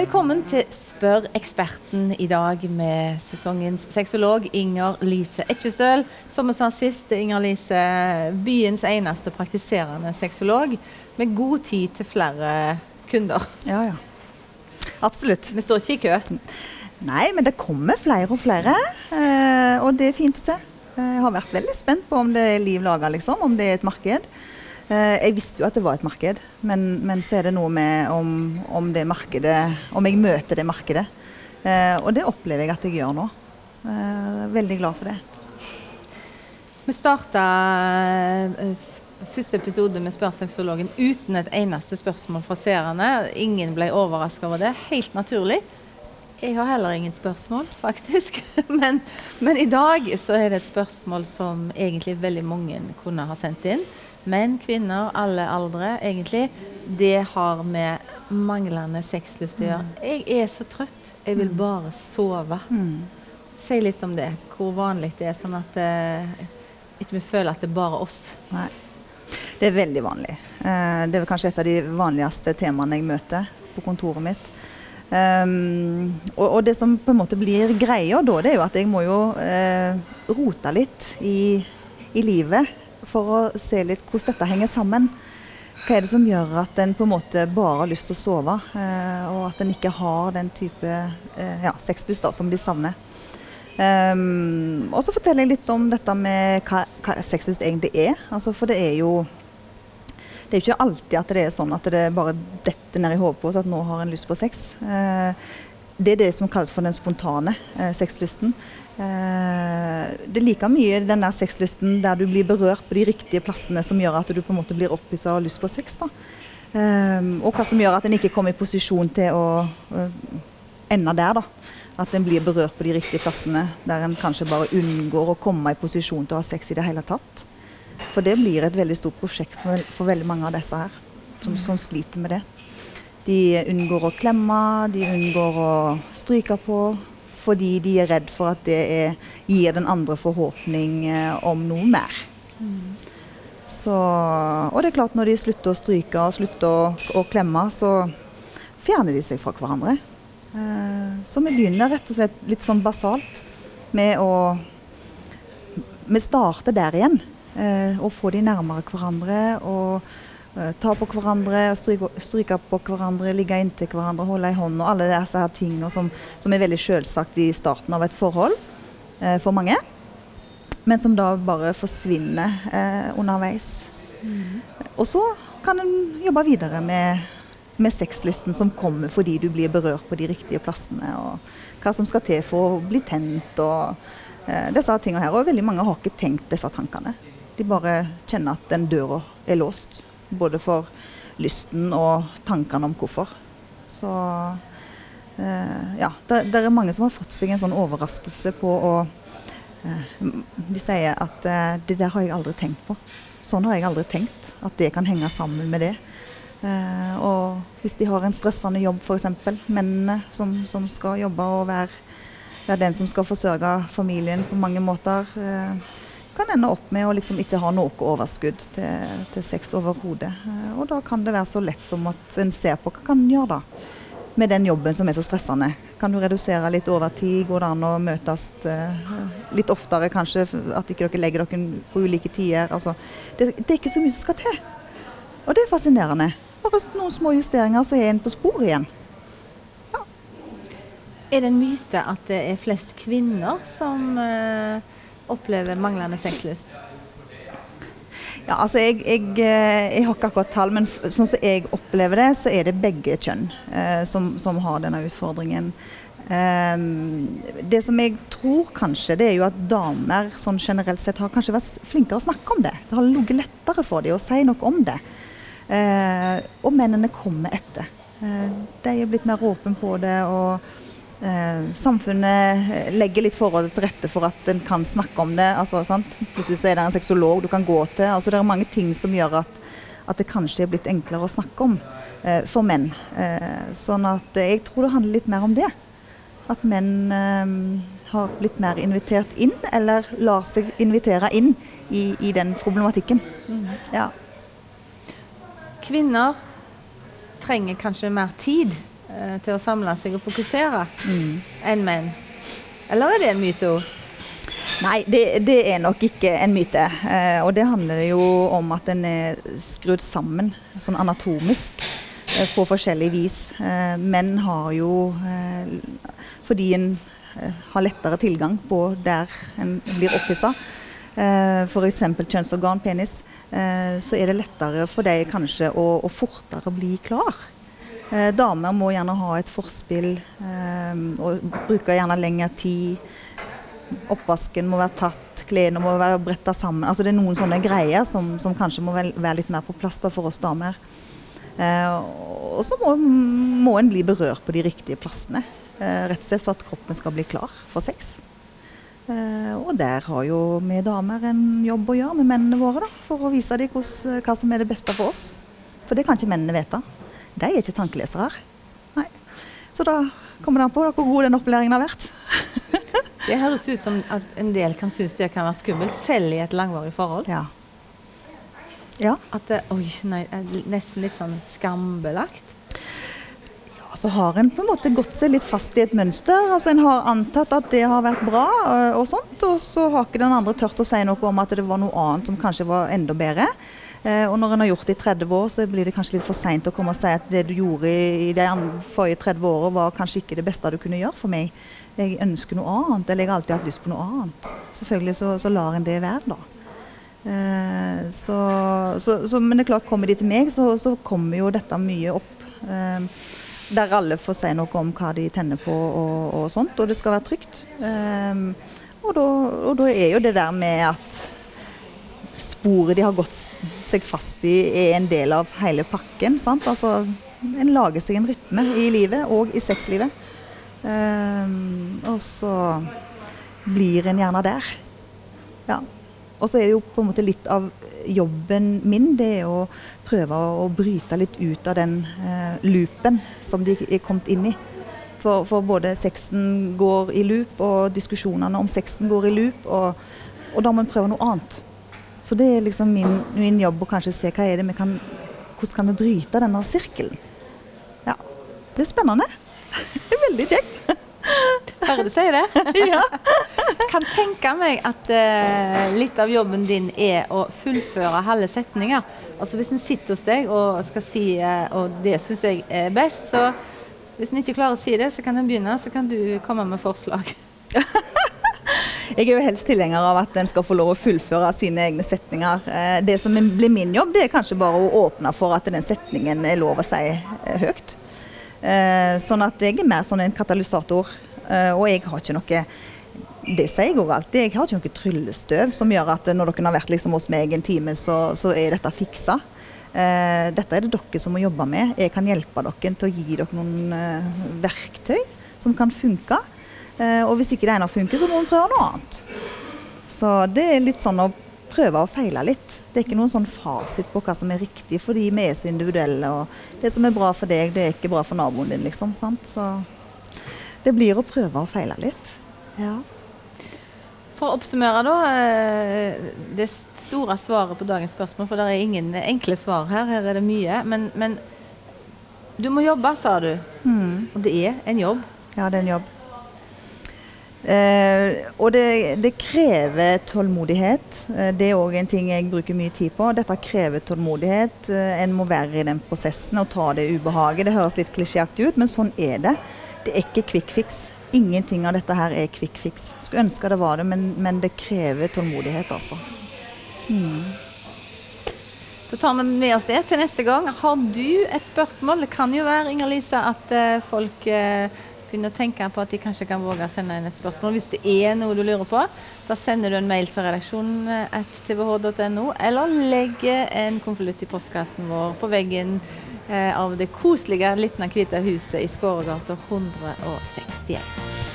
Velkommen til Spør eksperten i dag med sesongens sexolog Inger Lise Etchestøl. Som vi sa sist, Inger Lise, byens eneste praktiserende sexolog med god tid til flere kunder. Ja, ja. Absolutt. Vi står ikke i kø. Nei, men det kommer flere og flere, eh, og det er fint å se. Eh, jeg har vært veldig spent på om det er liv laga, liksom, om det er et marked. Eh, jeg visste jo at det var et marked, men, men så er det noe med om, om, det markedet Om jeg møter det markedet. Eh, og det opplever jeg at jeg gjør nå. Eh, veldig glad for det. Vi starta første episode med Spør sexologen uten et eneste spørsmål fra seerne. Ingen ble overraska over det. Helt naturlig. Jeg har heller ingen spørsmål, faktisk. men, men, i dag så er det et spørsmål som egentlig veldig mange kunne ha sendt inn. Menn, kvinner, alle aldre, egentlig. Det har med manglende sexlyst å gjøre. Mm. Jeg er så trøtt. Jeg vil mm. bare sove. Mm. Si litt om det. Hvor vanlig det er, sånn at uh, ikke vi føler at det er bare oss. Nei. Det er veldig vanlig. Uh, det er kanskje et av de vanligste temaene jeg møter på kontoret mitt. Um, og, og, det som på en måte blir greia da, det er jo at jeg må jo uh, rote litt i, i, livet for å se litt hvordan dette henger sammen. Hva er det som gjør at en på en måte bare har lyst til å sove, uh, og at en ikke har den type uh, ja, sexlyst som de savner. Um, og så forteller jeg litt om dette med hva, hva sexlyst egentlig er. Altså, for det er jo det er ikke alltid at det er sånn at det bare detter ned i hodet på oss at nå har en lyst på sex. Eh, det er det som kalles for den spontane eh, sexlysten. Eh, det er like mye den der sexlysten der du blir berørt på de riktige plassene som gjør at du på en måte blir opphissa og har lyst på sex. da. Eh, og hva som gjør at en ikke kommer i posisjon til å eh, ende der. da. At en blir berørt på de riktige plassene der en kanskje bare unngår å komme i posisjon til å ha sex i det hele tatt. For det blir et veldig stort prosjekt for, for veldig mange av disse her, som, som, sliter med det. De unngår å klemme, de unngår å stryke på, fordi de er redd for at det er, gir den andre forhåpning eh, om noe mer. Så, og det er klart, når de slutter å stryke og slutter å, å klemme, så fjerner de seg fra hverandre. Eh, så vi begynner rett og slett litt sånn basalt med å Vi starter der igjen. Å og få de nærmere hverandre. og eh, ta på hverandre, stryke, stryke, på hverandre, ligge inntil hverandre, holde i hånda. alle disse her tingene som, som, er veldig selvsagt i starten av et forhold eh, for mange. Men som da bare forsvinner eh, underveis. Mm. Og så kan en jobbe videre med, med sexlysten som kommer fordi du blir berørt på de riktige plassene. Og hva som skal til for å bli tent og eh, disse tingene her. Og veldig mange har ikke tenkt disse tankene. De bare kjenner at den døra er låst. Både for lysten og tankene om hvorfor. Så eh, ja, det, er mange som har fått seg en sånn overraskelse på å eh, De sier at eh, det der har jeg aldri tenkt på. Sånn har jeg aldri tenkt. At det kan henge sammen med det. Eh, og hvis de har en stressende jobb, f.eks. Mennene som, som, skal jobbe og være, være, den som skal forsørge familien på mange måter. Eh, kan ende opp med å liksom ikke ha noe overskudd til, til sex overhodet. Eh, og da kan det være så lett som at en ser på hva kan gjøre da med den jobben som er så stressende. Kan du redusere litt overtid? Går det an å møtes uh, litt oftere, kanskje? At ikke dere legger dere på ulike tider? Altså, det, det, er ikke så mye som skal til. Og det er fascinerende. Bare noen små justeringer, så er en på sporet igjen. Ja. Er det en myte at det er flest kvinner som uh opplever manglende sexlyst? Ja, altså jeg, jeg, eh, jeg, har ikke akkurat tall, men sånn som jeg opplever det, så er det begge kjønn eh, som, som, har denne utfordringen. Um, det som jeg tror kanskje, det er jo at damer sånn generelt sett har kanskje vært flinkere å snakke om det. Det har ligget lettere for dem å si noe om det. Uh, og mennene kommer etter. Uh, de er blitt mer åpne på det. og Eh, samfunnet legger litt forhold til rette for at en kan snakke om det. Altså, Plutselig så er det en sexolog du kan gå til. Altså, det er mange ting som gjør at, at det kanskje er blitt enklere å snakke om eh, for menn. Eh, sånn at jeg tror det handler litt mer om det. At menn eh, har blitt mer invitert inn, eller lar seg invitere inn i, i den problematikken. Mm. Ja. Kvinner trenger kanskje mer tid eh, til å samle seg og fokusere Mm. enn menn. Eller er det en myte òg? Nei, det, det er nok ikke en myte. Eh, og det handler jo om at den er skrudd sammen sånn anatomisk eh, på forskjellig vis. Eh, menn har jo eh, Fordi en eh, har lettere tilgang på der en blir opphissa, eh, f.eks. kjønnsorgan, penis, eh, så er det lettere for deg kanskje å, å fortere bli klar. Eh, damer må gjerne ha et forspill eh, og bruker gjerne lengre tid. Oppvasken må være tatt, klærne må være bretta sammen. Altså det er noen sånne greier som, som kanskje må vel, være litt mer på plass da, for oss damer. Eh, og så må, må en bli berørt på de riktige plassene. Eh, rett og slett for at kroppen skal bli klar for sex. Eh, og der har jo vi damer en jobb å gjøre med mennene våre, da, for å vise dem hva som er det beste for oss. For det kan ikke mennene vite. De er ikke tankelesere. Nei. Så da kommer det an på hvor god den opplæringen har vært. Det høres ut som at en del kan synes det kan være skummelt, selv i et langvarig forhold. Ja. Ja. At det oi, nei, er nesten litt sånn skambelagt. Så har en på en måte gått seg litt fast i et mønster. altså En har antatt at det har vært bra, øh, og sånt, og så har ikke den andre tørt å si noe om at det var noe annet som kanskje var enda bedre. Eh, og når en har gjort det i 30 år, så blir det kanskje litt for seint å komme og si at det du gjorde i, de forrige 30 åra var kanskje ikke det beste du kunne gjøre for meg. Jeg ønsker noe annet, eller jeg har alltid hatt lyst på noe annet. Selvfølgelig så, så lar en det være, da. Eh, så, så, men det er klart, kommer de til meg, så kommer jo dette mye opp. Eh, der alle får si noe om hva de tenner på og, og sånt, og det skal være trygt. Um, og, da, og da er jo det der med at sporet de har gått seg fast i, er en del av hele pakken. Sant? Altså, en lager seg en rytme i livet og i sexlivet. Um, og så blir en gjerne der. Ja. Og så er det jo på en måte litt av jobben min, det er å prøve å, bryte litt ut av den eh, loopen som de er kommet inn i. For, for både sexen går i loop, og diskusjonene om sexen går i loop, og, og da må en prøve noe annet. Så det er liksom min, min jobb å kanskje se hva er det vi kan, hvordan kan vi bryte denne sirkelen. Ja, det er spennende. Det veldig kjekt. Bare du sier det? ja. Kan tenke meg at eh, litt av jobben din er å fullføre halve setninger. Altså Hvis en sitter hos deg og skal si eh, og det syns jeg er best, så hvis en ikke klarer å si det, så kan en begynne, så kan du komme med forslag. Jeg er jo helst tilhenger av at en skal få lov å fullføre sine egne setninger. Eh, Det som blir min jobb, det er kanskje bare å åpne for at den setningen er lov å si eh, høyt. Eh, Sånn at jeg er mer sånn en katalysator. Og jeg har ikke noe det sier jeg òg alltid. Jeg har ikke noe tryllestøv som gjør at når dere har vært liksom hos meg en time, så, så er dette fiksa. Eh, dette er det dere som må jobbe med. Jeg kan hjelpe dere til å gi dere noen eh, verktøy som kan funke. Eh, og hvis ikke det ene funker, så må vi prøve noe annet. Så det er litt sånn å prøve og feile litt. Det er ikke noen sånn fasit på hva som er riktig, fordi vi er så individuelle. Og det som er bra for deg, det er ikke bra for naboen din, liksom. Sant? Så det blir å prøve og feile litt. Ja. For å oppsummere, da. eh, Det store svaret på dagens spørsmål, for det er ingen enkle svar her. Her er det mye. Men, men du må jobbe, sa du. Mm. Og det er en jobb. Ja, det er en jobb. Eh, og det, det krever tålmodighet. Eh, det er òg en ting jeg bruker mye tid på. Dette krever tålmodighet. Eh, en må være i den prosessen og ta det ubehaget. Det høres litt klisjéaktig ut, men sånn er det. Det er ikke quick fix. Ingenting av dette her er quick fix. Skulle ønske det var det, men, men det krever tålmodighet, altså. Så tar vi med oss det til neste gang. Har du et spørsmål? Det kan jo være Inger Lise, at uh, folk uh, begynner å tenke på at de kanskje kan våge å sende inn et spørsmål. Hvis det er noe du lurer på, da sender du en mail til redaksjonen tbh.no, eller legger en konvolutt i postkassen vår på veggen eh, av det koselige, litt hvite huset i Skåregata 161.